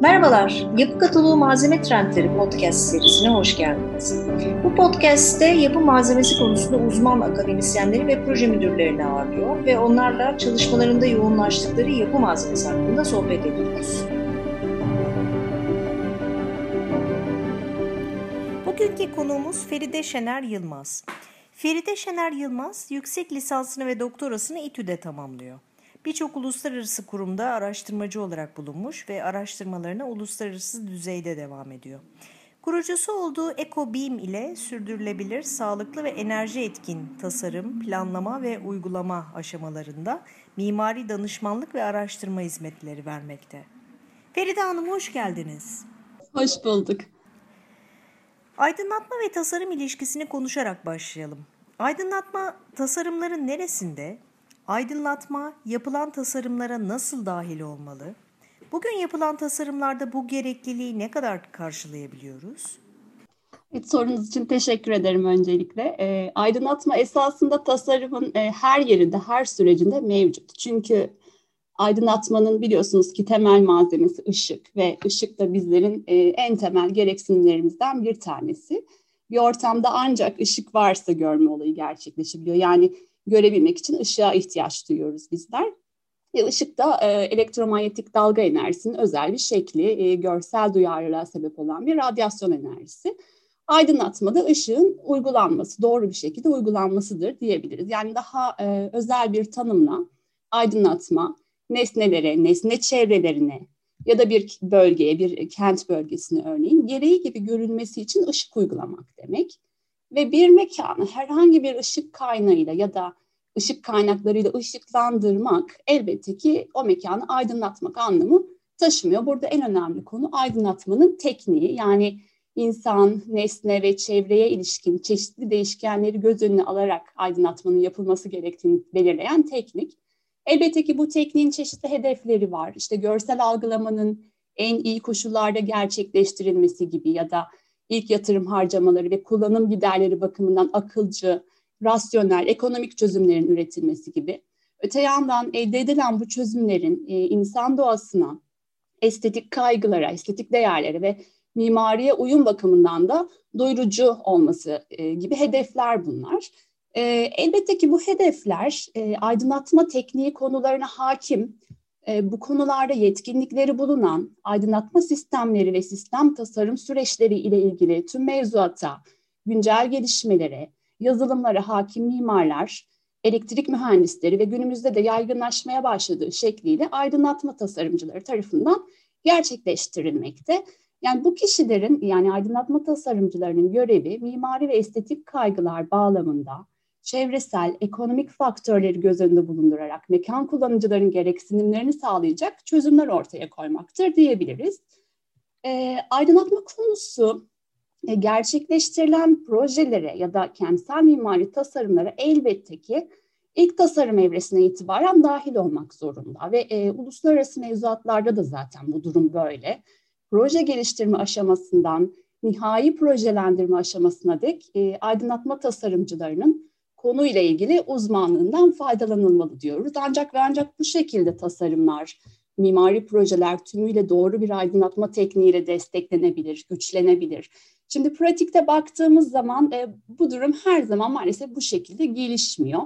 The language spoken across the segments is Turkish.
Merhabalar, Yapı Kataloğu Malzeme Trendleri podcast serisine hoş geldiniz. Bu podcast'te yapı malzemesi konusunda uzman akademisyenleri ve proje müdürlerini ağırlıyor ve onlarla çalışmalarında yoğunlaştıkları yapı malzemesi hakkında sohbet ediyoruz. Bugünkü konuğumuz Feride Şener Yılmaz. Feride Şener Yılmaz yüksek lisansını ve doktorasını İTÜ'de tamamlıyor. Birçok uluslararası kurumda araştırmacı olarak bulunmuş ve araştırmalarına uluslararası düzeyde devam ediyor. Kurucusu olduğu EcoBeam ile sürdürülebilir, sağlıklı ve enerji etkin tasarım, planlama ve uygulama aşamalarında mimari danışmanlık ve araştırma hizmetleri vermekte. Feride Hanım hoş geldiniz. Hoş bulduk. Aydınlatma ve tasarım ilişkisini konuşarak başlayalım. Aydınlatma tasarımların neresinde, Aydınlatma yapılan tasarımlara nasıl dahil olmalı? Bugün yapılan tasarımlarda bu gerekliliği ne kadar karşılayabiliyoruz? Evet, sorunuz için teşekkür ederim öncelikle. E, aydınlatma esasında tasarımın e, her yerinde, her sürecinde mevcut. Çünkü aydınlatmanın biliyorsunuz ki temel malzemesi ışık ve ışık da bizlerin e, en temel gereksinimlerimizden bir tanesi. Bir ortamda ancak ışık varsa görme olayı gerçekleşebiliyor. Yani görebilmek için ışığa ihtiyaç duyuyoruz bizler. E, ışık da e, elektromanyetik dalga enerjisinin özel bir şekli, e, görsel duyarlılığa sebep olan bir radyasyon enerjisi. Aydınlatmada ışığın uygulanması, doğru bir şekilde uygulanmasıdır diyebiliriz. Yani daha e, özel bir tanımla aydınlatma nesnelere, nesne çevrelerine ya da bir bölgeye, bir kent bölgesine örneğin gereği gibi görünmesi için ışık uygulamak demek ve bir mekanı herhangi bir ışık kaynağıyla ya da ışık kaynaklarıyla ışıklandırmak elbette ki o mekanı aydınlatmak anlamı taşımıyor. Burada en önemli konu aydınlatmanın tekniği yani insan, nesne ve çevreye ilişkin çeşitli değişkenleri göz önüne alarak aydınlatmanın yapılması gerektiğini belirleyen teknik. Elbette ki bu tekniğin çeşitli hedefleri var. İşte görsel algılamanın en iyi koşullarda gerçekleştirilmesi gibi ya da ilk yatırım harcamaları ve kullanım giderleri bakımından akılcı, rasyonel, ekonomik çözümlerin üretilmesi gibi. Öte yandan elde edilen bu çözümlerin e, insan doğasına, estetik kaygılara, estetik değerlere ve mimariye uyum bakımından da doyurucu olması e, gibi hedefler bunlar. E, elbette ki bu hedefler e, aydınlatma tekniği konularına hakim e, bu konularda yetkinlikleri bulunan aydınlatma sistemleri ve sistem tasarım süreçleri ile ilgili tüm mevzuata, güncel gelişmelere, yazılımlara hakim mimarlar, elektrik mühendisleri ve günümüzde de yaygınlaşmaya başladığı şekliyle aydınlatma tasarımcıları tarafından gerçekleştirilmekte. Yani bu kişilerin yani aydınlatma tasarımcılarının görevi mimari ve estetik kaygılar bağlamında çevresel, ekonomik faktörleri göz önünde bulundurarak mekan kullanıcıların gereksinimlerini sağlayacak çözümler ortaya koymaktır diyebiliriz. E, aydınlatma konusu e, gerçekleştirilen projelere ya da kentsel mimari tasarımlara elbette ki ilk tasarım evresine itibaren dahil olmak zorunda ve e, uluslararası mevzuatlarda da zaten bu durum böyle. Proje geliştirme aşamasından nihai projelendirme aşamasına dek e, aydınlatma tasarımcılarının konuyla ilgili uzmanlığından faydalanılmalı diyoruz. Ancak ve ancak bu şekilde tasarımlar, mimari projeler tümüyle doğru bir aydınlatma tekniğiyle desteklenebilir, güçlenebilir. Şimdi pratikte baktığımız zaman e, bu durum her zaman maalesef bu şekilde gelişmiyor.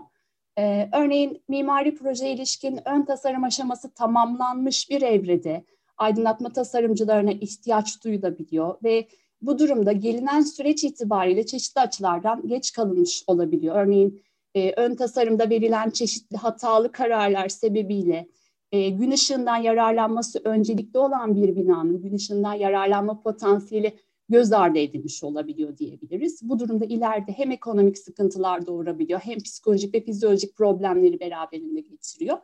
E, örneğin mimari proje ilişkin ön tasarım aşaması tamamlanmış bir evrede aydınlatma tasarımcılarına ihtiyaç duyulabiliyor ve bu durumda gelinen süreç itibariyle çeşitli açılardan geç kalınmış olabiliyor. Örneğin e, ön tasarımda verilen çeşitli hatalı kararlar sebebiyle e, gün ışığından yararlanması öncelikli olan bir binanın gün ışığından yararlanma potansiyeli göz ardı edilmiş olabiliyor diyebiliriz. Bu durumda ileride hem ekonomik sıkıntılar doğurabiliyor hem psikolojik ve fizyolojik problemleri beraberinde getiriyor.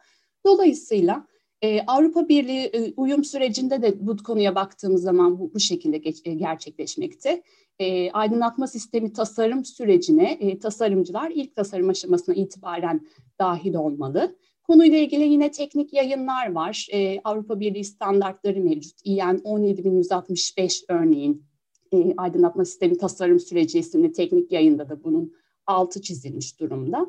Dolayısıyla ee, Avrupa Birliği e, uyum sürecinde de bu konuya baktığımız zaman bu, bu şekilde geç, e, gerçekleşmekte. E, aydınlatma sistemi tasarım sürecine e, tasarımcılar ilk tasarım aşamasına itibaren dahil olmalı. Konuyla ilgili yine teknik yayınlar var. E, Avrupa Birliği standartları mevcut. İEN 17165 örneğin e, aydınlatma sistemi tasarım süreci isimli teknik yayında da bunun altı çizilmiş durumda.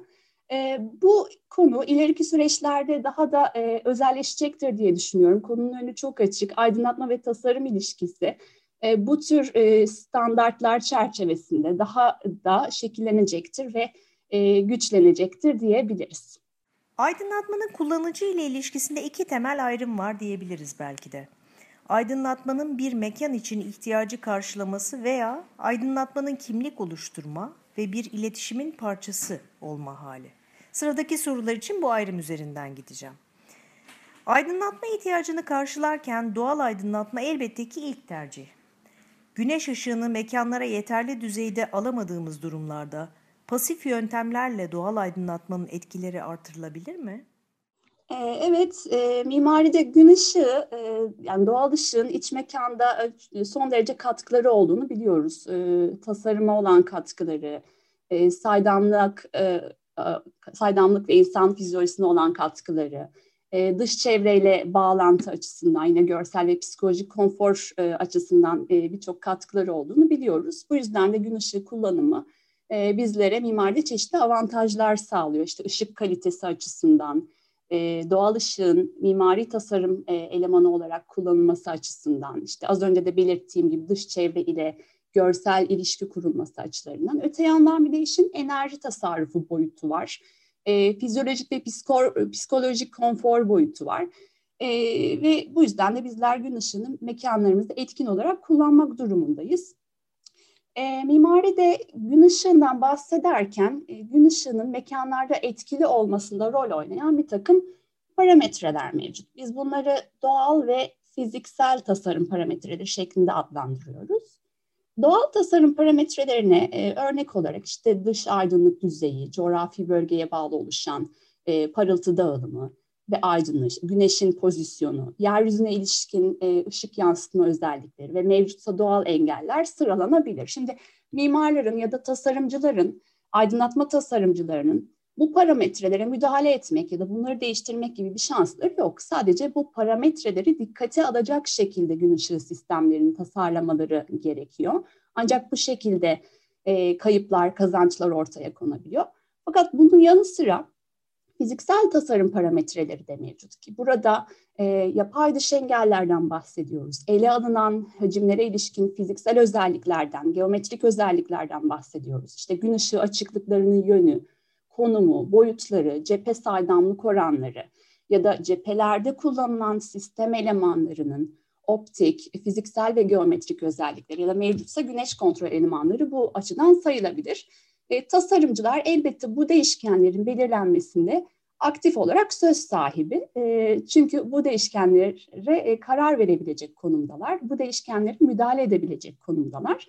E, bu konu ileriki süreçlerde daha da e, özelleşecektir diye düşünüyorum. Konunun önü çok açık. Aydınlatma ve tasarım ilişkisi e, bu tür e, standartlar çerçevesinde daha da şekillenecektir ve e, güçlenecektir diyebiliriz. Aydınlatmanın kullanıcı ile ilişkisinde iki temel ayrım var diyebiliriz belki de. Aydınlatmanın bir mekan için ihtiyacı karşılaması veya aydınlatmanın kimlik oluşturma ve bir iletişimin parçası olma hali. Sıradaki sorular için bu ayrım üzerinden gideceğim. Aydınlatma ihtiyacını karşılarken doğal aydınlatma elbette ki ilk tercih. Güneş ışığını mekanlara yeterli düzeyde alamadığımız durumlarda pasif yöntemlerle doğal aydınlatmanın etkileri artırılabilir mi? Ee, evet, e, mimaride gün ışığı, e, yani doğal ışığın iç mekanda e, son derece katkıları olduğunu biliyoruz. E, tasarıma olan katkıları, e, saydamlık, e, saydamlık ve insan fizyolojisine olan katkıları, e, dış çevreyle bağlantı açısından, yine görsel ve psikolojik konfor e, açısından e, birçok katkıları olduğunu biliyoruz. Bu yüzden de gün ışığı kullanımı e, bizlere mimaride çeşitli avantajlar sağlıyor. İşte ışık kalitesi açısından, e, doğal ışığın mimari tasarım e, elemanı olarak kullanılması açısından, işte az önce de belirttiğim gibi dış çevre ile görsel ilişki kurulması açılarından. Öte yandan bir de işin enerji tasarrufu boyutu var. E, fizyolojik ve psikor, psikolojik konfor boyutu var. E, ve bu yüzden de bizler gün ışığını mekanlarımızda etkin olarak kullanmak durumundayız. E, mimaride gün ışığından bahsederken e, gün ışığının mekanlarda etkili olmasında rol oynayan bir takım parametreler mevcut. Biz bunları doğal ve fiziksel tasarım parametreleri şeklinde adlandırıyoruz. Doğal tasarım parametrelerine e, örnek olarak işte dış aydınlık düzeyi, coğrafi bölgeye bağlı oluşan e, parıltı dağılımı ve aydınlık, güneşin pozisyonu, yeryüzüne ilişkin e, ışık yansıtma özellikleri ve mevcutsa doğal engeller sıralanabilir. Şimdi mimarların ya da tasarımcıların, aydınlatma tasarımcılarının bu parametrelere müdahale etmek ya da bunları değiştirmek gibi bir şansları yok. Sadece bu parametreleri dikkate alacak şekilde gün ışığı sistemlerini tasarlamaları gerekiyor. Ancak bu şekilde e, kayıplar, kazançlar ortaya konabiliyor. Fakat bunun yanı sıra fiziksel tasarım parametreleri de mevcut ki burada e, yapay dış engellerden bahsediyoruz. Ele alınan hacimlere ilişkin fiziksel özelliklerden, geometrik özelliklerden bahsediyoruz. İşte gün ışığı açıklıklarının yönü, konumu, boyutları, cephe saydamlık oranları ya da cephelerde kullanılan sistem elemanlarının optik, fiziksel ve geometrik özellikleri ya da mevcutsa güneş kontrol elemanları bu açıdan sayılabilir. E, tasarımcılar elbette bu değişkenlerin belirlenmesinde aktif olarak söz sahibi. E, çünkü bu değişkenlere e, karar verebilecek konumdalar. Bu değişkenlere müdahale edebilecek konumdalar.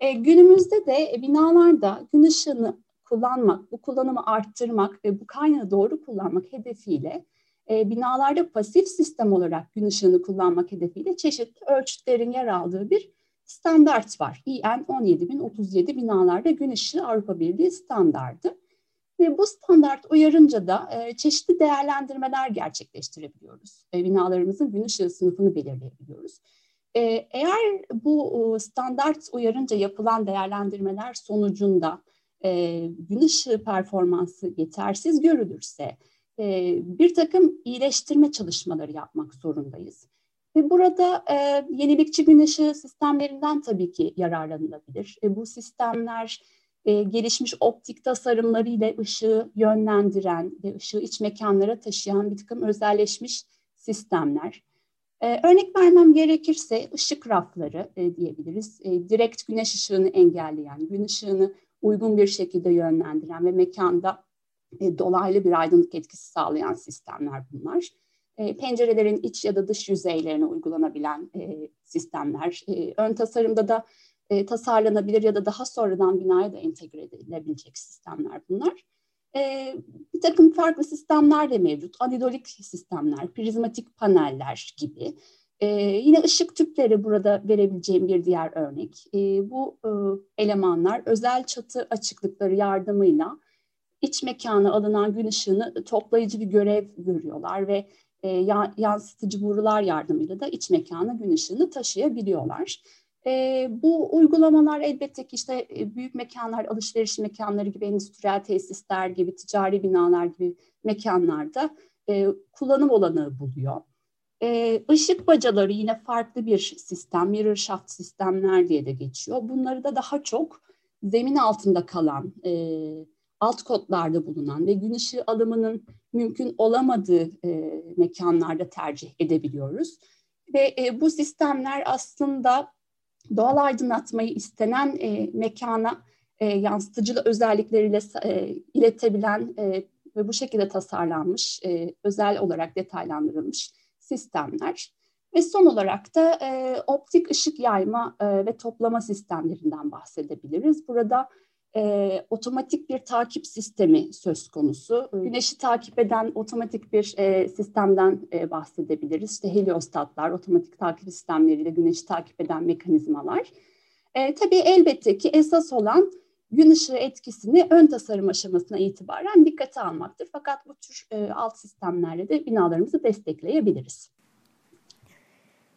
E, günümüzde de binalarda gün ışığını kullanmak, bu kullanımı arttırmak ve bu kaynağı doğru kullanmak hedefiyle e, binalarda pasif sistem olarak gün ışığını kullanmak hedefiyle çeşitli ölçütlerin yer aldığı bir standart var. IN 17037 binalarda gün ışığı Avrupa Birliği standardı. Ve bu standart uyarınca da e, çeşitli değerlendirmeler gerçekleştirebiliyoruz. E, binalarımızın gün ışığı sınıfını belirleyebiliyoruz. E, eğer bu standart uyarınca yapılan değerlendirmeler sonucunda e, gün ışığı performansı yetersiz görülürse e, bir takım iyileştirme çalışmaları yapmak zorundayız. Ve burada e, yenilikçi gün ışığı sistemlerinden tabii ki yararlanılabilir. E, bu sistemler e, gelişmiş optik tasarımlarıyla ışığı yönlendiren ve ışığı iç mekanlara taşıyan bir takım özelleşmiş sistemler. E, örnek vermem gerekirse ışık rafları e, diyebiliriz. E, direkt güneş ışığını engelleyen, gün ışığını uygun bir şekilde yönlendiren ve mekanda e, dolaylı bir aydınlık etkisi sağlayan sistemler bunlar. E, pencerelerin iç ya da dış yüzeylerine uygulanabilen e, sistemler. E, ön tasarımda da e, tasarlanabilir ya da daha sonradan binaya da entegre edilebilecek sistemler bunlar. E, bir takım farklı sistemler de mevcut. Anidolik sistemler, prizmatik paneller gibi. E, yine ışık tüpleri burada verebileceğim bir diğer örnek. E, bu e, elemanlar özel çatı açıklıkları yardımıyla iç mekana alınan gün ışığını toplayıcı bir görev görüyorlar ve e, yansıtıcı borular yardımıyla da iç mekana gün ışığını taşıyabiliyorlar. E, bu uygulamalar elbette ki işte e, büyük mekanlar, alışveriş mekanları gibi, endüstriyel tesisler gibi, ticari binalar gibi mekanlarda e, kullanım olanağı buluyor. E, ışık bacaları yine farklı bir sistem, mirror shaft sistemler diye de geçiyor. Bunları da daha çok zemin altında kalan, e, alt kotlarda bulunan ve gün ışığı alımının mümkün olamadığı e, mekanlarda tercih edebiliyoruz. Ve e, bu sistemler aslında doğal aydınlatmayı istenen e, mekana e, yansıtıcı özellikleriyle e, iletebilen e, ve bu şekilde tasarlanmış, e, özel olarak detaylandırılmış sistemler. Ve son olarak da e, optik ışık yayma e, ve toplama sistemlerinden bahsedebiliriz. Burada e, otomatik bir takip sistemi söz konusu. Güneşi takip eden otomatik bir e, sistemden e, bahsedebiliriz. İşte heliostatlar, otomatik takip sistemleriyle güneşi takip eden mekanizmalar. E, tabii elbette ki esas olan gün ışığı etkisini ön tasarım aşamasına itibaren dikkate almaktır. Fakat bu tür e, alt sistemlerle de binalarımızı destekleyebiliriz.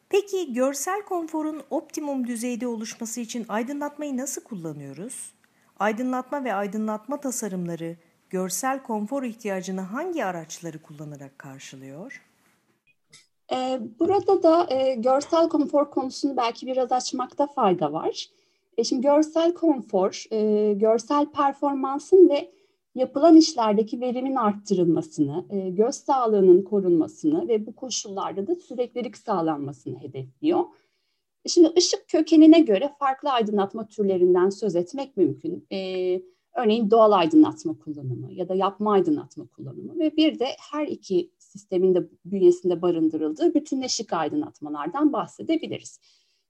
Peki görsel konforun optimum düzeyde oluşması için aydınlatmayı nasıl kullanıyoruz? Aydınlatma ve aydınlatma tasarımları görsel konfor ihtiyacını hangi araçları kullanarak karşılıyor? Ee, burada da e, görsel konfor konusunu belki biraz açmakta fayda var. E, şimdi görsel konfor, e, görsel performansın ve yapılan işlerdeki verimin arttırılmasını, e, göz sağlığının korunmasını ve bu koşullarda da süreklilik sağlanmasını hedefliyor. Şimdi ışık kökenine göre farklı aydınlatma türlerinden söz etmek mümkün. Ee, örneğin doğal aydınlatma kullanımı ya da yapma aydınlatma kullanımı ve bir de her iki sistemin de bünyesinde barındırıldığı bütünleşik aydınlatmalardan bahsedebiliriz.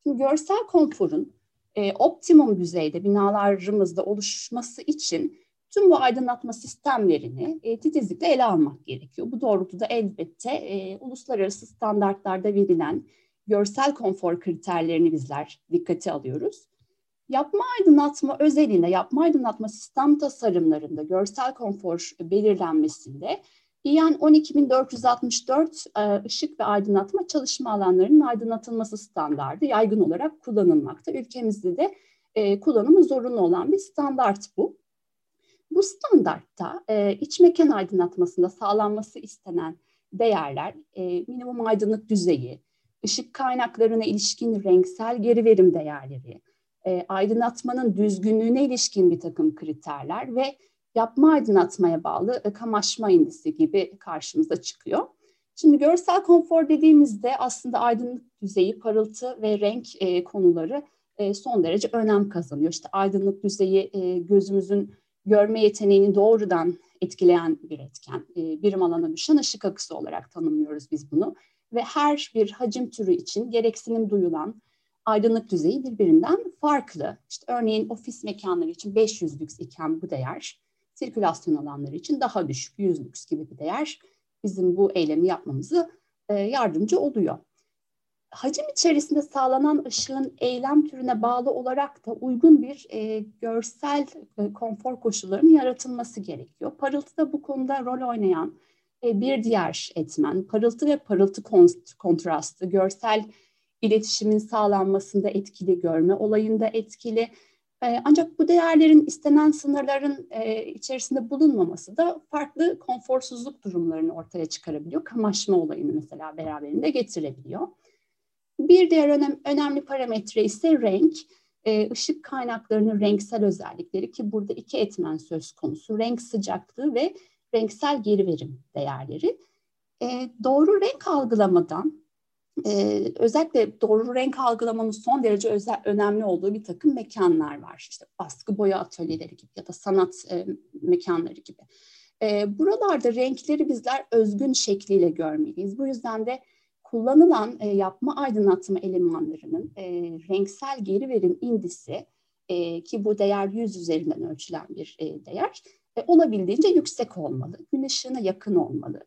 Şimdi görsel konforun e, optimum düzeyde binalarımızda oluşması için tüm bu aydınlatma sistemlerini e, titizlikle ele almak gerekiyor. Bu doğrultuda elbette e, uluslararası standartlarda verilen görsel konfor kriterlerini bizler dikkate alıyoruz. Yapma aydınlatma özelinde, yapma aydınlatma sistem tasarımlarında görsel konfor belirlenmesinde İAN 12464 e, ışık ve aydınlatma çalışma alanlarının aydınlatılması standardı yaygın olarak kullanılmakta. Ülkemizde de e, kullanımı zorunlu olan bir standart bu. Bu standartta e, iç mekan aydınlatmasında sağlanması istenen değerler, minimum aydınlık düzeyi, ışık kaynaklarına ilişkin renksel geri verim değerleri, aydınlatmanın düzgünlüğüne ilişkin bir takım kriterler ve yapma aydınlatmaya bağlı e, kamaşma indisi gibi karşımıza çıkıyor. Şimdi görsel konfor dediğimizde aslında aydınlık düzeyi, parıltı ve renk e, konuları e, son derece önem kazanıyor. İşte aydınlık düzeyi e, gözümüzün görme yeteneğini doğrudan etkileyen bir etken. E, birim alana düşen ışık akısı olarak tanımlıyoruz biz bunu ve her bir hacim türü için gereksinim duyulan aydınlık düzeyi birbirinden farklı. İşte örneğin ofis mekanları için 500 lüks iken bu değer, sirkülasyon alanları için daha düşük 100 lüks gibi bir değer bizim bu eylemi yapmamızı e, yardımcı oluyor. Hacim içerisinde sağlanan ışığın eylem türüne bağlı olarak da uygun bir e, görsel e, konfor koşullarının yaratılması gerekiyor. Parıltı da bu konuda rol oynayan e, bir diğer etmen parıltı ve parıltı kontrastı, görsel iletişimin sağlanmasında etkili, görme olayında etkili. E, ancak bu değerlerin istenen sınırların e, içerisinde bulunmaması da farklı konforsuzluk durumlarını ortaya çıkarabiliyor. Kamaşma olayını mesela beraberinde getirebiliyor. Bir diğer önem, önemli parametre ise renk. Işık kaynaklarının renksel özellikleri ki burada iki etmen söz konusu. Renk sıcaklığı ve renksel geri verim değerleri. E, doğru renk algılamadan e, özellikle doğru renk algılamanın son derece özel, önemli olduğu bir takım mekanlar var. İşte baskı boya atölyeleri gibi ya da sanat e, mekanları gibi. E, buralarda renkleri bizler özgün şekliyle görmeliyiz. Bu yüzden de kullanılan e, yapma aydınlatma elemanlarının e, renksel geri verim indisi e, ki bu değer 100 üzerinden ölçülen bir e, değer e, olabildiğince yüksek olmalı, gün ışığına yakın olmalı.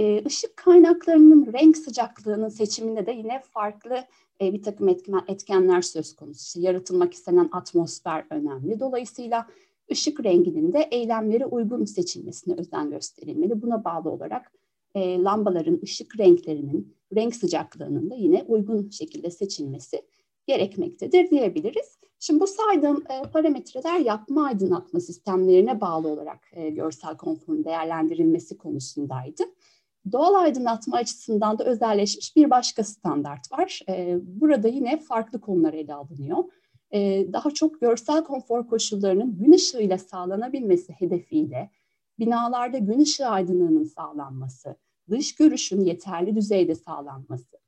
E, ışık kaynaklarının renk sıcaklığının seçiminde de yine farklı e, bir takım etken, etkenler söz konusu. İşte yaratılmak istenen atmosfer önemli. Dolayısıyla ışık renginin de eylemlere uygun seçilmesine özen gösterilmeli. Buna bağlı olarak e, lambaların ışık renklerinin, renk sıcaklığının da yine uygun şekilde seçilmesi gerekmektedir diyebiliriz. Şimdi bu saydığım e, parametreler yapma aydınlatma sistemlerine bağlı olarak görsel konforun değerlendirilmesi konusundaydı. Doğal aydınlatma açısından da özelleşmiş bir başka standart var. E, burada yine farklı konular ele alınıyor. E, daha çok görsel konfor koşullarının gün ışığıyla sağlanabilmesi hedefiyle binalarda gün ışığı aydınlığının sağlanması, dış görüşün yeterli düzeyde sağlanması,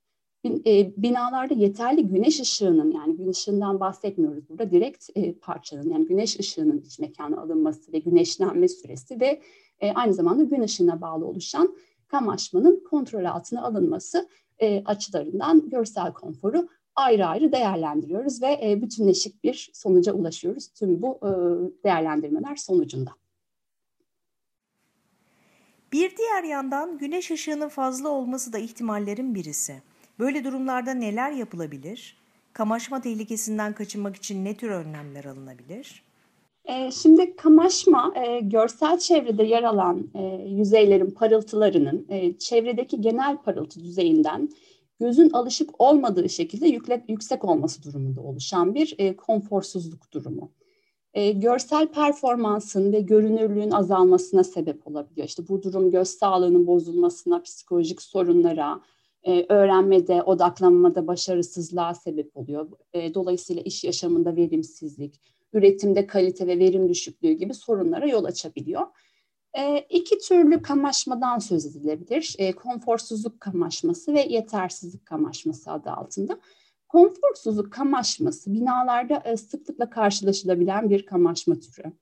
e, binalarda yeterli güneş ışığının yani gün ışığından bahsetmiyoruz burada direkt e, parçanın yani güneş ışığının iç mekana alınması ve güneşlenme süresi ve e, aynı zamanda gün ışığına bağlı oluşan kamaşmanın kontrol altına alınması e, açılarından görsel konforu ayrı ayrı değerlendiriyoruz ve e, bütünleşik bir sonuca ulaşıyoruz tüm bu e, değerlendirmeler sonucunda. Bir diğer yandan güneş ışığının fazla olması da ihtimallerin birisi. Böyle durumlarda neler yapılabilir? Kamaşma tehlikesinden kaçınmak için ne tür önlemler alınabilir? E, şimdi kamaşma e, görsel çevrede yer alan e, yüzeylerin parıltılarının e, çevredeki genel parıltı düzeyinden gözün alışık olmadığı şekilde yükle, yüksek olması durumunda oluşan bir e, konforsuzluk durumu. Görsel performansın ve görünürlüğün azalmasına sebep olabiliyor. İşte bu durum göz sağlığının bozulmasına, psikolojik sorunlara, öğrenmede, odaklanmada başarısızlığa sebep oluyor. Dolayısıyla iş yaşamında verimsizlik, üretimde kalite ve verim düşüklüğü gibi sorunlara yol açabiliyor. E, iki türlü kamaşmadan söz edilebilir. E, konforsuzluk kamaşması ve yetersizlik kamaşması adı altında. Konforsuzluk kamaşması binalarda e, sıklıkla karşılaşılabilen bir kamaşma türü.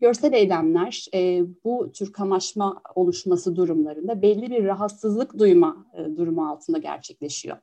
Görsel eylemler e, bu tür kamaşma oluşması durumlarında belli bir rahatsızlık duyma e, durumu altında gerçekleşiyor.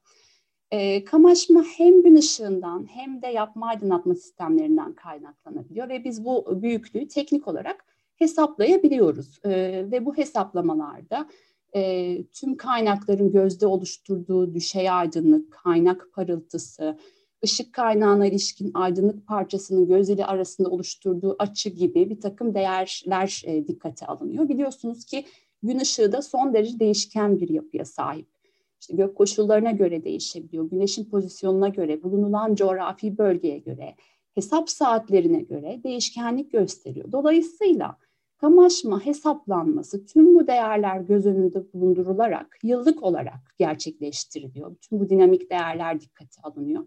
E, kamaşma hem gün ışığından hem de yapma aydınlatma sistemlerinden kaynaklanabiliyor ve biz bu büyüklüğü teknik olarak hesaplayabiliyoruz. E, ve bu hesaplamalarda e, tüm kaynakların gözde oluşturduğu düşey aydınlık, kaynak parıltısı, ışık kaynağına ilişkin aydınlık parçasının göz ile arasında oluşturduğu açı gibi bir takım değerler e, dikkate alınıyor. Biliyorsunuz ki gün ışığı da son derece değişken bir yapıya sahip. İşte gök koşullarına göre değişebiliyor, güneşin pozisyonuna göre, bulunulan coğrafi bölgeye göre, hesap saatlerine göre değişkenlik gösteriyor. Dolayısıyla kamaşma hesaplanması tüm bu değerler göz önünde bulundurularak yıllık olarak gerçekleştiriliyor. Tüm bu dinamik değerler dikkate alınıyor.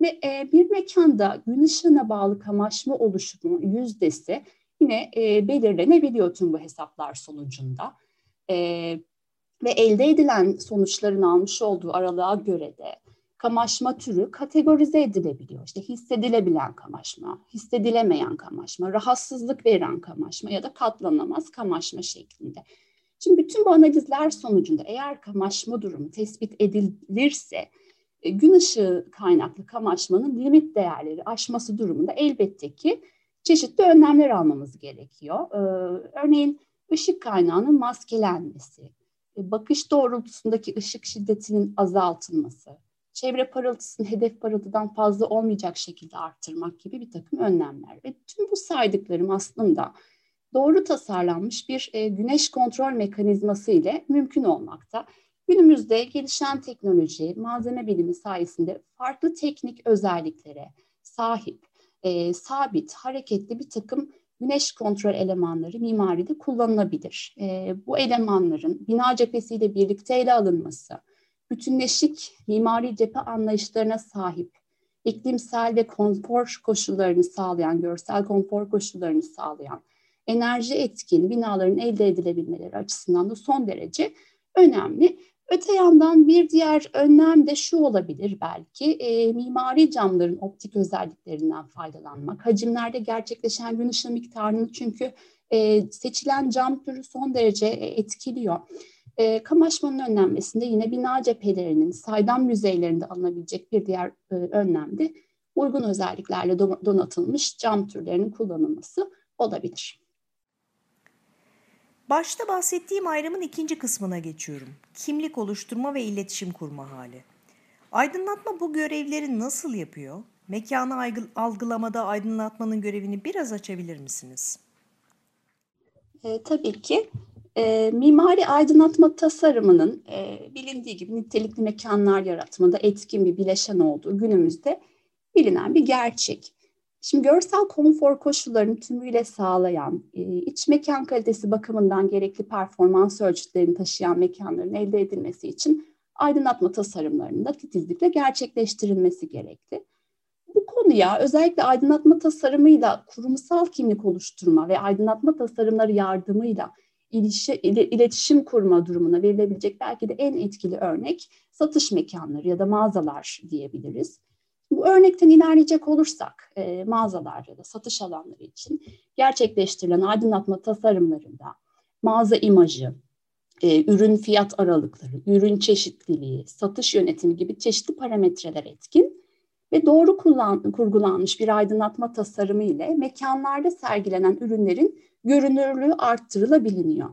Ve e, bir mekanda gün ışığına bağlı kamaşma oluşumu yüzdesi yine e, belirlenebiliyor tüm bu hesaplar sonucunda. E, ve elde edilen sonuçların almış olduğu aralığa göre de kamaşma türü kategorize edilebiliyor. İşte hissedilebilen kamaşma, hissedilemeyen kamaşma, rahatsızlık veren kamaşma ya da katlanamaz kamaşma şeklinde. Şimdi bütün bu analizler sonucunda eğer kamaşma durumu tespit edilirse e, gün ışığı kaynaklı kamaşmanın limit değerleri aşması durumunda elbette ki çeşitli önlemler almamız gerekiyor. E, örneğin ışık kaynağının maskelenmesi, bakış doğrultusundaki ışık şiddetinin azaltılması, çevre parıltısını hedef parıltıdan fazla olmayacak şekilde arttırmak gibi bir takım önlemler. Ve tüm bu saydıklarım aslında doğru tasarlanmış bir güneş kontrol mekanizması ile mümkün olmakta. Günümüzde gelişen teknoloji, malzeme bilimi sayesinde farklı teknik özelliklere sahip, e, sabit, hareketli bir takım güneş kontrol elemanları mimaride kullanılabilir. E, bu elemanların bina cephesiyle birlikte ele alınması, bütünleşik mimari cephe anlayışlarına sahip, iklimsel ve konfor koşullarını sağlayan, görsel konfor koşullarını sağlayan, enerji etkili binaların elde edilebilmeleri açısından da son derece önemli. Öte yandan bir diğer önlem de şu olabilir belki, e, mimari camların optik özelliklerinden faydalanmak. Hacimlerde gerçekleşen gün ışığı miktarını çünkü e, seçilen cam türü son derece e, etkiliyor. E, kamaşmanın önlenmesinde yine bina cephelerinin saydam yüzeylerinde alınabilecek bir diğer e, önlem de uygun özelliklerle donatılmış cam türlerinin kullanılması olabilir. Başta bahsettiğim ayrımın ikinci kısmına geçiyorum. Kimlik oluşturma ve iletişim kurma hali. Aydınlatma bu görevleri nasıl yapıyor? Mekanı algılamada aydınlatmanın görevini biraz açabilir misiniz? E, tabii ki. E, mimari aydınlatma tasarımının e, bilindiği gibi nitelikli mekanlar yaratmada etkin bir bileşen olduğu günümüzde bilinen bir gerçek. Şimdi görsel konfor koşullarını tümüyle sağlayan, e, iç mekan kalitesi bakımından gerekli performans ölçütlerini taşıyan mekanların elde edilmesi için aydınlatma tasarımlarının da titizlikle gerçekleştirilmesi gerekli. Bu konuya özellikle aydınlatma tasarımıyla kurumsal kimlik oluşturma ve aydınlatma tasarımları yardımıyla iletişim kurma durumuna verilebilecek belki de en etkili örnek satış mekanları ya da mağazalar diyebiliriz. Örnekten ilerleyecek olursak e, mağazalar ya da satış alanları için gerçekleştirilen aydınlatma tasarımlarında mağaza imajı, e, ürün fiyat aralıkları, ürün çeşitliliği, satış yönetimi gibi çeşitli parametreler etkin ve doğru kullan, kurgulanmış bir aydınlatma tasarımı ile mekanlarda sergilenen ürünlerin görünürlüğü arttırılabiliyor.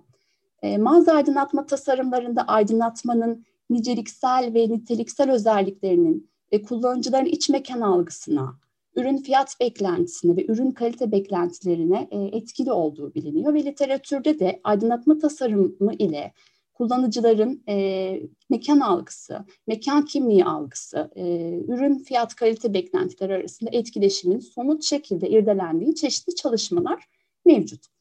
E, mağaza aydınlatma tasarımlarında aydınlatmanın niceliksel ve niteliksel özelliklerinin ve kullanıcıların iç mekan algısına, ürün fiyat beklentisine ve ürün kalite beklentilerine e, etkili olduğu biliniyor ve literatürde de aydınlatma tasarımı ile kullanıcıların e, mekan algısı, mekan kimliği algısı, e, ürün fiyat kalite beklentileri arasında etkileşimin somut şekilde irdelendiği çeşitli çalışmalar mevcut.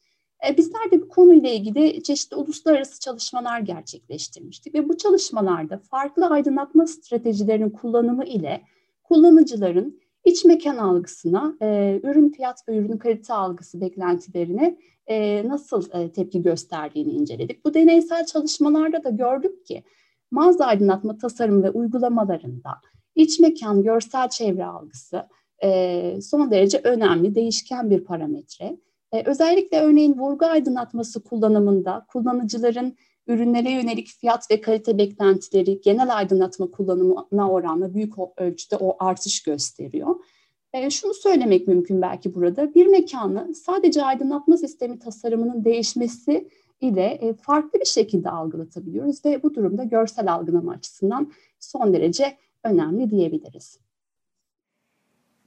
E, bizler de bu konuyla ilgili çeşitli uluslararası çalışmalar gerçekleştirmiştik ve bu çalışmalarda farklı aydınlatma stratejilerinin kullanımı ile kullanıcıların iç mekan algısına, e, ürün fiyat ve ürün kalite algısı beklentilerine e, nasıl tepki gösterdiğini inceledik. Bu deneysel çalışmalarda da gördük ki mağaza aydınlatma tasarım ve uygulamalarında iç mekan görsel çevre algısı son derece önemli, değişken bir parametre. E, özellikle örneğin vurgu aydınlatması kullanımında kullanıcıların ürünlere yönelik fiyat ve kalite beklentileri genel aydınlatma kullanımına oranla büyük ölçüde o artış gösteriyor. E, şunu söylemek mümkün belki burada. Bir mekanı sadece aydınlatma sistemi tasarımının değişmesi ile e, farklı bir şekilde algılatabiliyoruz ve bu durumda görsel algılama açısından son derece önemli diyebiliriz.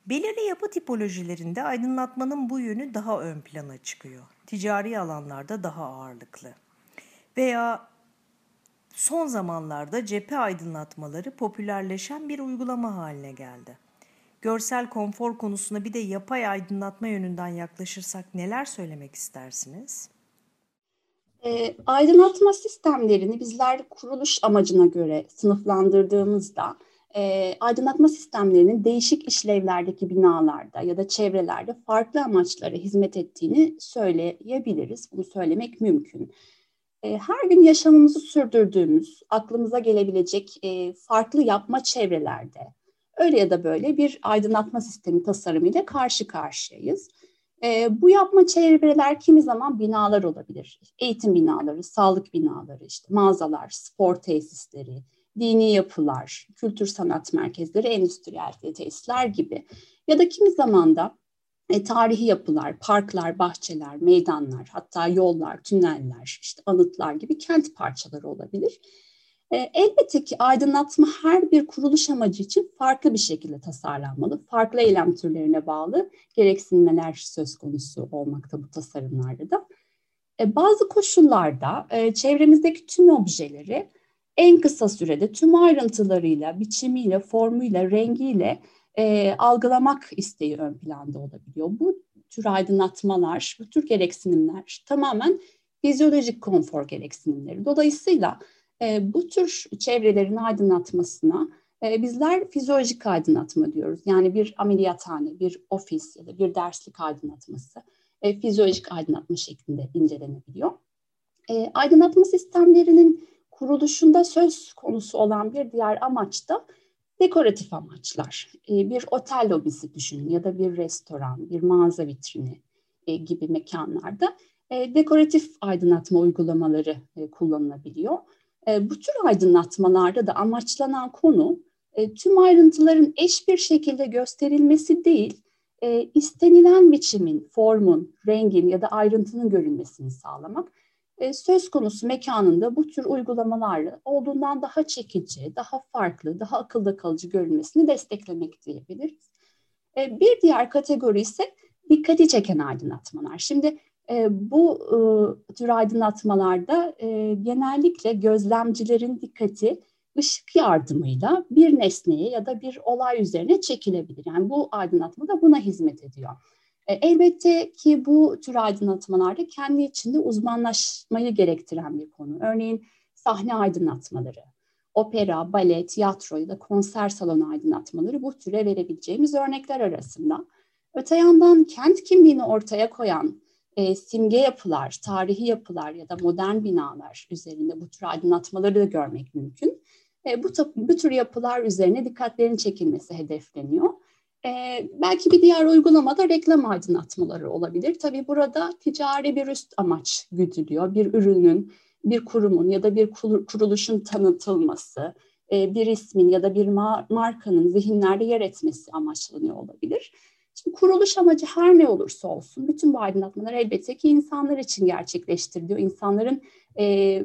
Belirli yapı tipolojilerinde aydınlatmanın bu yönü daha ön plana çıkıyor. Ticari alanlarda daha ağırlıklı. Veya son zamanlarda cephe aydınlatmaları popülerleşen bir uygulama haline geldi. Görsel konfor konusuna bir de yapay aydınlatma yönünden yaklaşırsak neler söylemek istersiniz? E, aydınlatma sistemlerini bizler kuruluş amacına göre sınıflandırdığımızda e, aydınlatma sistemlerinin değişik işlevlerdeki binalarda ya da çevrelerde farklı amaçlara hizmet ettiğini söyleyebiliriz. Bunu söylemek mümkün. E, her gün yaşamımızı sürdürdüğümüz, aklımıza gelebilecek e, farklı yapma çevrelerde öyle ya da böyle bir aydınlatma sistemi tasarımıyla karşı karşıyayız. E, bu yapma çevreler kimi zaman binalar olabilir. Eğitim binaları, sağlık binaları, işte mağazalar, spor tesisleri, dini yapılar, kültür sanat merkezleri, endüstriyel tesisler gibi. Ya da kimi zaman da e, tarihi yapılar, parklar, bahçeler, meydanlar, hatta yollar, tüneller, işte anıtlar gibi kent parçaları olabilir. E, elbette ki aydınlatma her bir kuruluş amacı için farklı bir şekilde tasarlanmalı. Farklı eylem türlerine bağlı gereksinmeler söz konusu olmakta bu tasarımlarda da. E, bazı koşullarda e, çevremizdeki tüm objeleri en kısa sürede tüm ayrıntılarıyla, biçimiyle, formuyla, rengiyle e, algılamak isteği ön planda olabiliyor. Bu tür aydınlatmalar, bu tür gereksinimler tamamen fizyolojik konfor gereksinimleri. Dolayısıyla e, bu tür çevrelerin aydınlatmasına e, bizler fizyolojik aydınlatma diyoruz. Yani bir ameliyathane, bir ofis ya da bir derslik aydınlatması e, fizyolojik aydınlatma şeklinde incelenebiliyor. E, aydınlatma sistemlerinin kuruluşunda söz konusu olan bir diğer amaç da dekoratif amaçlar. E, bir otel lobisi düşünün ya da bir restoran, bir mağaza vitrini e, gibi mekanlarda e, dekoratif aydınlatma uygulamaları kullanılabiliyor. Bu tür aydınlatmalarda da amaçlanan konu tüm ayrıntıların eş bir şekilde gösterilmesi değil, istenilen biçimin, formun, rengin ya da ayrıntının görünmesini sağlamak e, söz konusu mekanında bu tür uygulamalarla olduğundan daha çekici, daha farklı, daha akılda kalıcı görünmesini desteklemek diyebiliriz. E, bir diğer kategori ise dikkati çeken aydınlatmalar. Şimdi e, bu tür aydınlatmalarda genellikle gözlemcilerin dikkati ışık yardımıyla bir nesneye ya da bir olay üzerine çekilebilir. Yani bu aydınlatma da buna hizmet ediyor. E, elbette ki bu tür aydınlatmalarda kendi içinde uzmanlaşmayı gerektiren bir konu. Örneğin sahne aydınlatmaları, opera, bale, tiyatro ya da konser salonu aydınlatmaları bu türe verebileceğimiz örnekler arasında. Öte yandan kent kimliğini ortaya koyan e, simge yapılar, tarihi yapılar ya da modern binalar üzerinde bu tür aydınlatmaları da görmek mümkün. E, bu, bu tür yapılar üzerine dikkatlerin çekilmesi hedefleniyor. E, belki bir diğer uygulamada reklam aydınlatmaları olabilir. Tabii burada ticari bir üst amaç güdülüyor. Bir ürünün, bir kurumun ya da bir kuruluşun tanıtılması, e, bir ismin ya da bir markanın zihinlerde yer etmesi amaçlanıyor olabilir. Şimdi kuruluş amacı her ne olursa olsun bütün bu aydınlatmalar elbette ki insanlar için gerçekleştiriliyor. İnsanların e,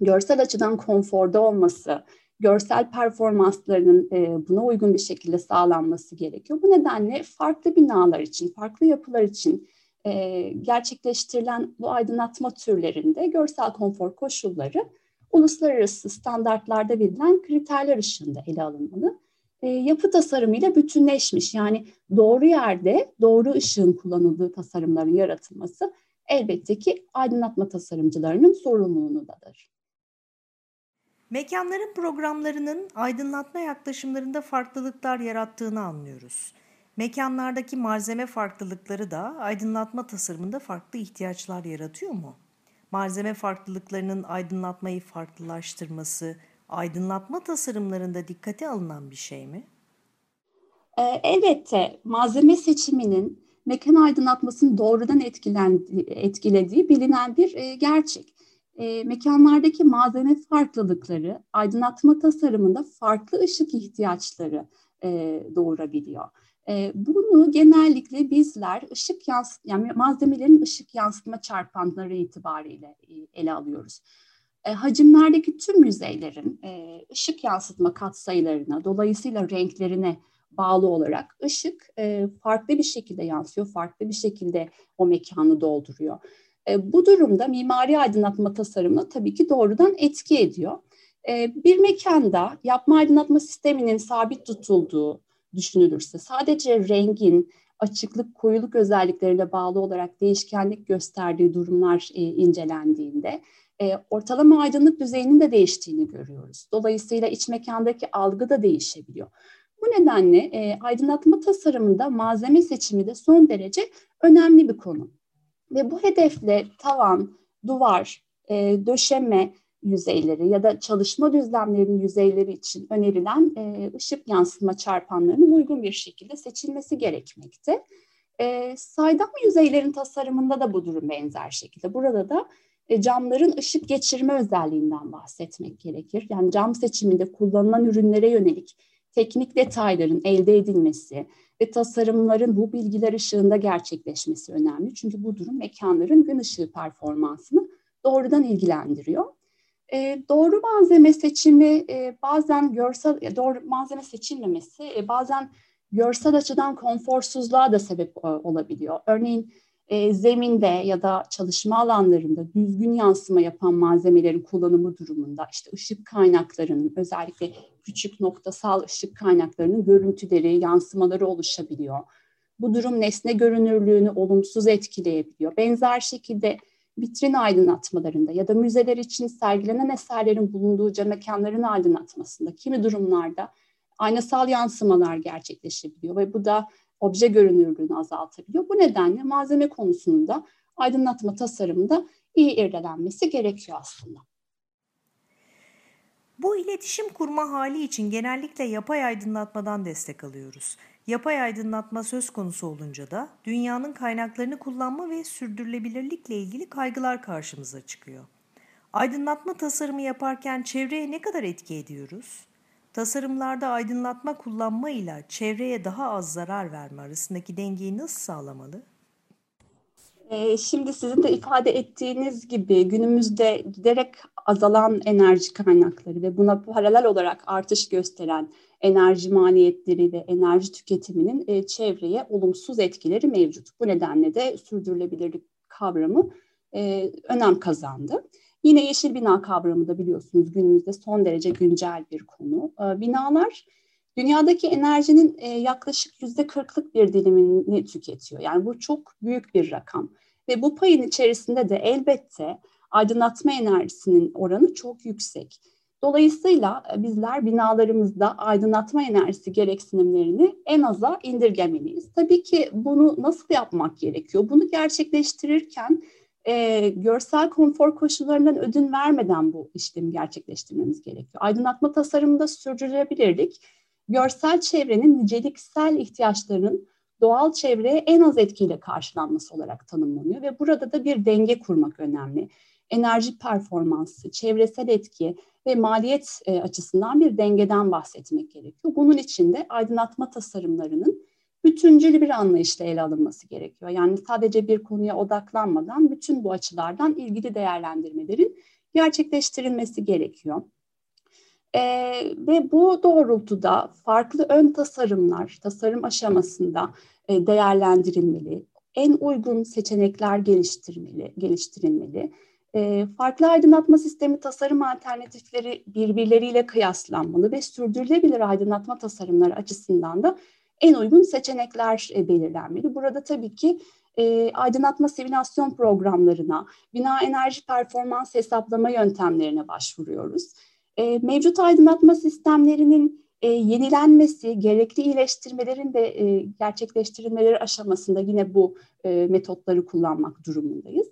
görsel açıdan konforda olması, görsel performanslarının e, buna uygun bir şekilde sağlanması gerekiyor. Bu nedenle farklı binalar için, farklı yapılar için e, gerçekleştirilen bu aydınlatma türlerinde görsel konfor koşulları uluslararası standartlarda verilen kriterler ışığında ele alınmalı. E, yapı tasarımıyla bütünleşmiş yani doğru yerde doğru ışığın kullanıldığı tasarımların yaratılması elbette ki aydınlatma tasarımcılarının sorumluluğundadır. Mekanların programlarının aydınlatma yaklaşımlarında farklılıklar yarattığını anlıyoruz. Mekanlardaki malzeme farklılıkları da aydınlatma tasarımında farklı ihtiyaçlar yaratıyor mu? Malzeme farklılıklarının aydınlatmayı farklılaştırması, aydınlatma tasarımlarında dikkate alınan bir şey mi? Ee, elbette malzeme seçiminin mekan aydınlatmasını doğrudan etkilediği bilinen bir e, gerçek e, mekanlardaki malzeme farklılıkları aydınlatma tasarımında farklı ışık ihtiyaçları e, doğurabiliyor. E, bunu genellikle bizler ışık yans yani malzemelerin ışık yansıtma çarpanları itibariyle e, ele alıyoruz. E, hacimlerdeki tüm yüzeylerin e, ışık yansıtma katsayılarına, dolayısıyla renklerine bağlı olarak ışık e, farklı bir şekilde yansıyor, farklı bir şekilde o mekanı dolduruyor. E, bu durumda mimari aydınlatma tasarımına tabii ki doğrudan etki ediyor. E, bir mekanda yapma aydınlatma sisteminin sabit tutulduğu düşünülürse sadece rengin, açıklık, koyuluk özelliklerine bağlı olarak değişkenlik gösterdiği durumlar e, incelendiğinde ortalama aydınlık düzeyinin de değiştiğini görüyoruz. Dolayısıyla iç mekandaki algı da değişebiliyor. Bu nedenle aydınlatma tasarımında malzeme seçimi de son derece önemli bir konu. Ve bu hedefle tavan, duvar, e, döşeme yüzeyleri ya da çalışma düzlemlerinin yüzeyleri için önerilen e, ışık yansıtma çarpanlarının uygun bir şekilde seçilmesi gerekmekte. E, saydam yüzeylerin tasarımında da bu durum benzer şekilde. Burada da e, camların ışık geçirme özelliğinden bahsetmek gerekir. Yani cam seçiminde kullanılan ürünlere yönelik teknik detayların elde edilmesi, ve tasarımların bu bilgiler ışığında gerçekleşmesi önemli. Çünkü bu durum mekanların gün ışığı performansını doğrudan ilgilendiriyor. E, doğru malzeme seçimi e, bazen görsel, e, doğru malzeme seçilmemesi e, bazen görsel açıdan konforsuzluğa da sebep e, olabiliyor. Örneğin e, zeminde ya da çalışma alanlarında düzgün yansıma yapan malzemelerin kullanımı durumunda işte ışık kaynaklarının özellikle küçük noktasal ışık kaynaklarının görüntüleri, yansımaları oluşabiliyor. Bu durum nesne görünürlüğünü olumsuz etkileyebiliyor. Benzer şekilde vitrin aydınlatmalarında ya da müzeler için sergilenen eserlerin bulunduğu cam mekanların aydınlatmasında kimi durumlarda aynasal yansımalar gerçekleşebiliyor ve bu da obje görünürlüğünü azaltabiliyor. Bu nedenle malzeme konusunda aydınlatma tasarımında iyi irdelenmesi gerekiyor aslında. Bu iletişim kurma hali için genellikle yapay aydınlatmadan destek alıyoruz. Yapay aydınlatma söz konusu olunca da dünyanın kaynaklarını kullanma ve sürdürülebilirlikle ilgili kaygılar karşımıza çıkıyor. Aydınlatma tasarımı yaparken çevreye ne kadar etki ediyoruz? Tasarımlarda aydınlatma kullanma ile çevreye daha az zarar verme arasındaki dengeyi nasıl sağlamalı? Ee, şimdi sizin de ifade ettiğiniz gibi günümüzde giderek azalan enerji kaynakları ve buna paralel olarak artış gösteren enerji maliyetleri ve enerji tüketiminin e, çevreye olumsuz etkileri mevcut. Bu nedenle de sürdürülebilirlik kavramı e, önem kazandı. Yine yeşil bina kavramı da biliyorsunuz günümüzde son derece güncel bir konu. E, binalar dünyadaki enerjinin e, yaklaşık yüzde kırklık bir dilimini tüketiyor. Yani bu çok büyük bir rakam. Ve bu payın içerisinde de elbette aydınlatma enerjisinin oranı çok yüksek. Dolayısıyla e, bizler binalarımızda aydınlatma enerjisi gereksinimlerini en aza indirgemeliyiz. Tabii ki bunu nasıl yapmak gerekiyor? Bunu gerçekleştirirken e, görsel konfor koşullarından ödün vermeden bu işlemi gerçekleştirmemiz gerekiyor. Aydınlatma tasarımında sürdürülebilirlik, görsel çevrenin niceliksel ihtiyaçlarının doğal çevreye en az etkiyle karşılanması olarak tanımlanıyor ve burada da bir denge kurmak önemli. Enerji performansı, çevresel etki ve maliyet e, açısından bir dengeden bahsetmek gerekiyor. Bunun için de aydınlatma tasarımlarının bütüncül bir anlayışla ele alınması gerekiyor. Yani sadece bir konuya odaklanmadan bütün bu açılardan ilgili değerlendirmelerin gerçekleştirilmesi gerekiyor. E, ve bu doğrultuda farklı ön tasarımlar, tasarım aşamasında e, değerlendirilmeli, en uygun seçenekler geliştirmeli, geliştirilmeli. E, farklı aydınlatma sistemi tasarım alternatifleri birbirleriyle kıyaslanmalı ve sürdürülebilir aydınlatma tasarımları açısından da en uygun seçenekler e, belirlenmeli. Burada tabii ki e, aydınlatma simülasyon programlarına, bina enerji performans hesaplama yöntemlerine başvuruyoruz. E, mevcut aydınlatma sistemlerinin e, yenilenmesi, gerekli iyileştirmelerin de e, gerçekleştirilmeleri aşamasında yine bu e, metotları kullanmak durumundayız.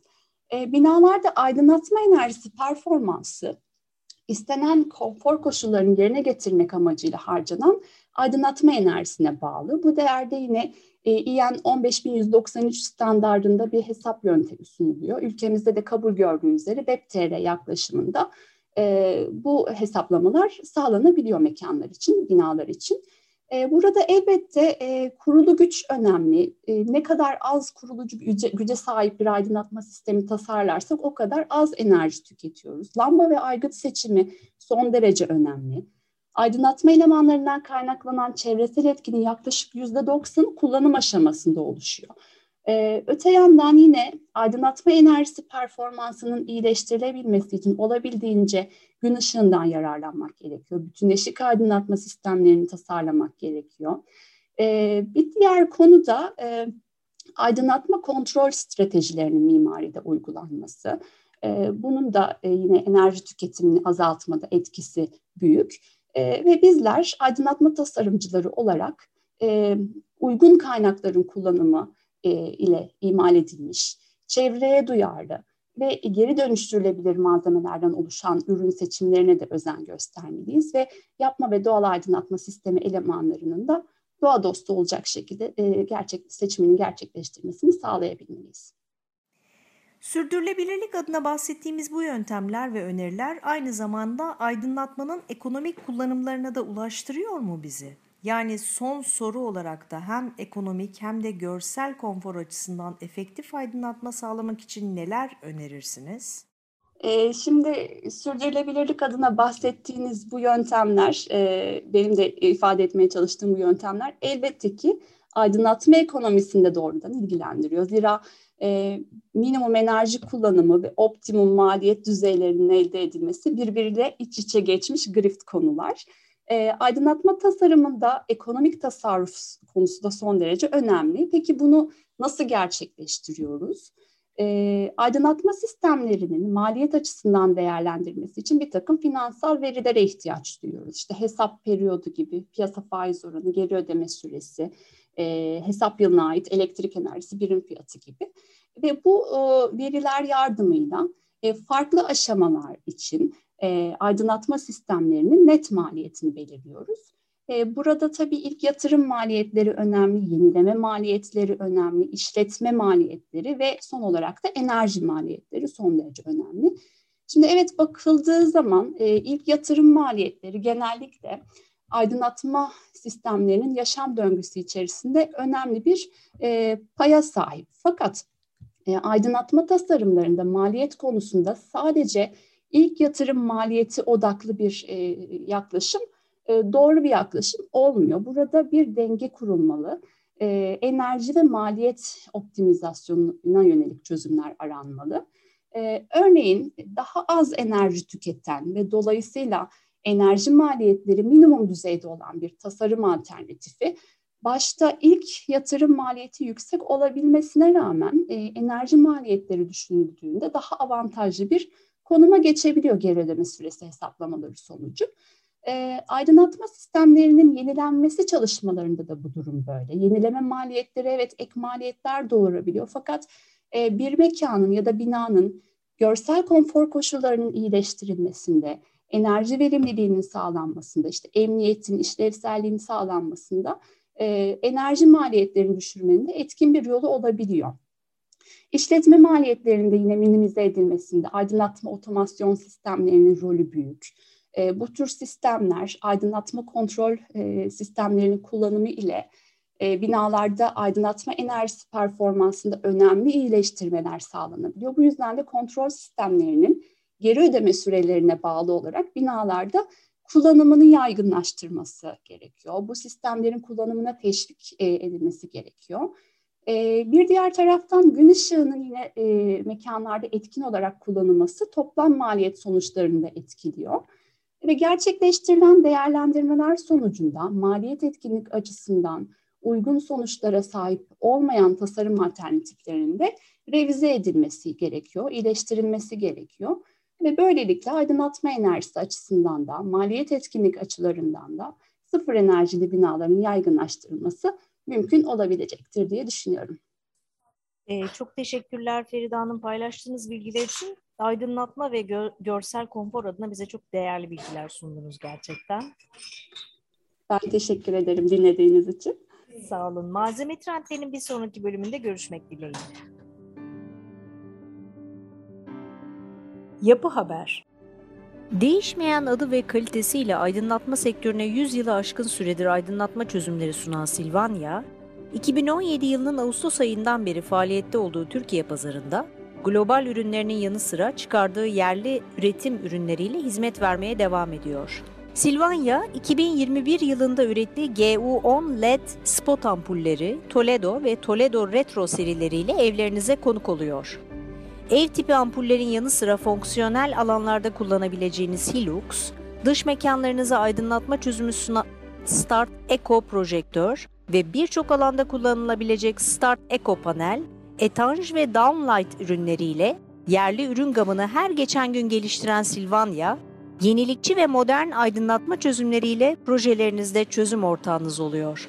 E, binalarda aydınlatma enerjisi performansı istenen konfor koşullarını yerine getirmek amacıyla harcanan aydınlatma enerjisine bağlı. Bu değerde yine e, İEN 15193 standartında bir hesap yöntemi sunuluyor. Ülkemizde de kabul gördüğü üzere WebTR yaklaşımında e, bu hesaplamalar sağlanabiliyor mekanlar için, binalar için. E, burada elbette e, kurulu güç önemli. E, ne kadar az kurulucu güce, güce sahip bir aydınlatma sistemi tasarlarsak o kadar az enerji tüketiyoruz. Lamba ve aygıt seçimi son derece önemli. Aydınlatma elemanlarından kaynaklanan çevresel etkinin yaklaşık yüzde doksan kullanım aşamasında oluşuyor. Ee, öte yandan yine aydınlatma enerjisi performansının iyileştirilebilmesi için olabildiğince gün ışığından yararlanmak gerekiyor. Bütünleşik aydınlatma sistemlerini tasarlamak gerekiyor. Ee, bir diğer konu da e, aydınlatma kontrol stratejilerinin mimaride uygulanması. Ee, bunun da e, yine enerji tüketimini azaltmada etkisi büyük. E, ve bizler aydınlatma tasarımcıları olarak e, uygun kaynakların kullanımı e, ile imal edilmiş, çevreye duyarlı ve geri dönüştürülebilir malzemelerden oluşan ürün seçimlerine de özen göstermeliyiz ve yapma ve doğal aydınlatma sistemi elemanlarının da doğa dostu olacak şekilde e, gerçek seçiminin gerçekleştirmesini sağlayabilmeliyiz. Sürdürülebilirlik adına bahsettiğimiz bu yöntemler ve öneriler aynı zamanda aydınlatmanın ekonomik kullanımlarına da ulaştırıyor mu bizi? Yani son soru olarak da hem ekonomik hem de görsel konfor açısından efektif aydınlatma sağlamak için neler önerirsiniz? Ee, şimdi sürdürülebilirlik adına bahsettiğiniz bu yöntemler, e, benim de ifade etmeye çalıştığım bu yöntemler elbette ki aydınlatma ekonomisinde doğrudan ilgilendiriyor. Zira e, minimum enerji kullanımı ve optimum maliyet düzeylerinin elde edilmesi birbiriyle iç içe geçmiş grift konular. E, aydınlatma tasarımında ekonomik tasarruf konusu da son derece önemli. Peki bunu nasıl gerçekleştiriyoruz? E, aydınlatma sistemlerinin maliyet açısından değerlendirmesi için bir takım finansal verilere ihtiyaç duyuyoruz. İşte hesap periyodu gibi, piyasa faiz oranı, geri ödeme süresi, e, hesap yılına ait elektrik enerjisi birim fiyatı gibi. Ve bu e, veriler yardımıyla e, farklı aşamalar için e, aydınlatma sistemlerinin net maliyetini belirliyoruz. E, burada tabii ilk yatırım maliyetleri önemli, yenileme maliyetleri önemli, işletme maliyetleri ve son olarak da enerji maliyetleri son derece önemli. Şimdi evet bakıldığı zaman e, ilk yatırım maliyetleri genellikle aydınlatma sistemlerinin yaşam döngüsü içerisinde önemli bir e, paya sahip. Fakat e, aydınlatma tasarımlarında maliyet konusunda sadece ilk yatırım maliyeti odaklı bir e, yaklaşım e, doğru bir yaklaşım olmuyor. Burada bir denge kurulmalı. E, enerji ve maliyet optimizasyonuna yönelik çözümler aranmalı. Ee, örneğin daha az enerji tüketen ve dolayısıyla enerji maliyetleri minimum düzeyde olan bir tasarım alternatifi başta ilk yatırım maliyeti yüksek olabilmesine rağmen e, enerji maliyetleri düşünüldüğünde daha avantajlı bir konuma geçebiliyor geri ödeme süresi hesaplamaları sonucu. E, aydınlatma sistemlerinin yenilenmesi çalışmalarında da bu durum böyle. Yenileme maliyetleri evet ek maliyetler doğurabiliyor fakat e, bir mekanın ya da binanın görsel konfor koşullarının iyileştirilmesinde, enerji verimliliğinin sağlanmasında, işte emniyetin, işlevselliğinin sağlanmasında e, enerji maliyetlerini düşürmenin etkin bir yolu olabiliyor. İşletme maliyetlerinde yine minimize edilmesinde aydınlatma otomasyon sistemlerinin rolü büyük. E, bu tür sistemler aydınlatma kontrol e, sistemlerinin kullanımı ile e, binalarda aydınlatma enerjisi performansında önemli iyileştirmeler sağlanabiliyor. Bu yüzden de kontrol sistemlerinin geri ödeme sürelerine bağlı olarak binalarda kullanımını yaygınlaştırması gerekiyor. Bu sistemlerin kullanımına teşvik e, edilmesi gerekiyor. E, bir diğer taraftan gün ışığının yine e, mekanlarda etkin olarak kullanılması toplam maliyet sonuçlarını da etkiliyor. Ve gerçekleştirilen değerlendirmeler sonucunda maliyet etkinlik açısından uygun sonuçlara sahip olmayan tasarım alternatiflerinde revize edilmesi gerekiyor, iyileştirilmesi gerekiyor. Ve böylelikle aydınlatma enerjisi açısından da, maliyet etkinlik açılarından da sıfır enerjili binaların yaygınlaştırılması mümkün olabilecektir diye düşünüyorum. Ee, çok teşekkürler Feride Hanım paylaştığınız bilgiler için. Aydınlatma ve gö görsel konfor adına bize çok değerli bilgiler sundunuz gerçekten. Ben teşekkür ederim dinlediğiniz için. Sağ olun. Malzeme trendlerinin bir sonraki bölümünde görüşmek dileğiyle. Yapı Haber Değişmeyen adı ve kalitesiyle aydınlatma sektörüne 100 yılı aşkın süredir aydınlatma çözümleri sunan Silvanya, 2017 yılının Ağustos ayından beri faaliyette olduğu Türkiye pazarında global ürünlerinin yanı sıra çıkardığı yerli üretim ürünleriyle hizmet vermeye devam ediyor. Silvanya, 2021 yılında ürettiği GU10 LED spot ampulleri Toledo ve Toledo Retro serileriyle evlerinize konuk oluyor. Ev tipi ampullerin yanı sıra fonksiyonel alanlarda kullanabileceğiniz Hilux, dış mekanlarınızı aydınlatma çözümü sunan Start Eco projektör ve birçok alanda kullanılabilecek Start Eco panel, etanj ve downlight ürünleriyle yerli ürün gamını her geçen gün geliştiren Silvanya, yenilikçi ve modern aydınlatma çözümleriyle projelerinizde çözüm ortağınız oluyor.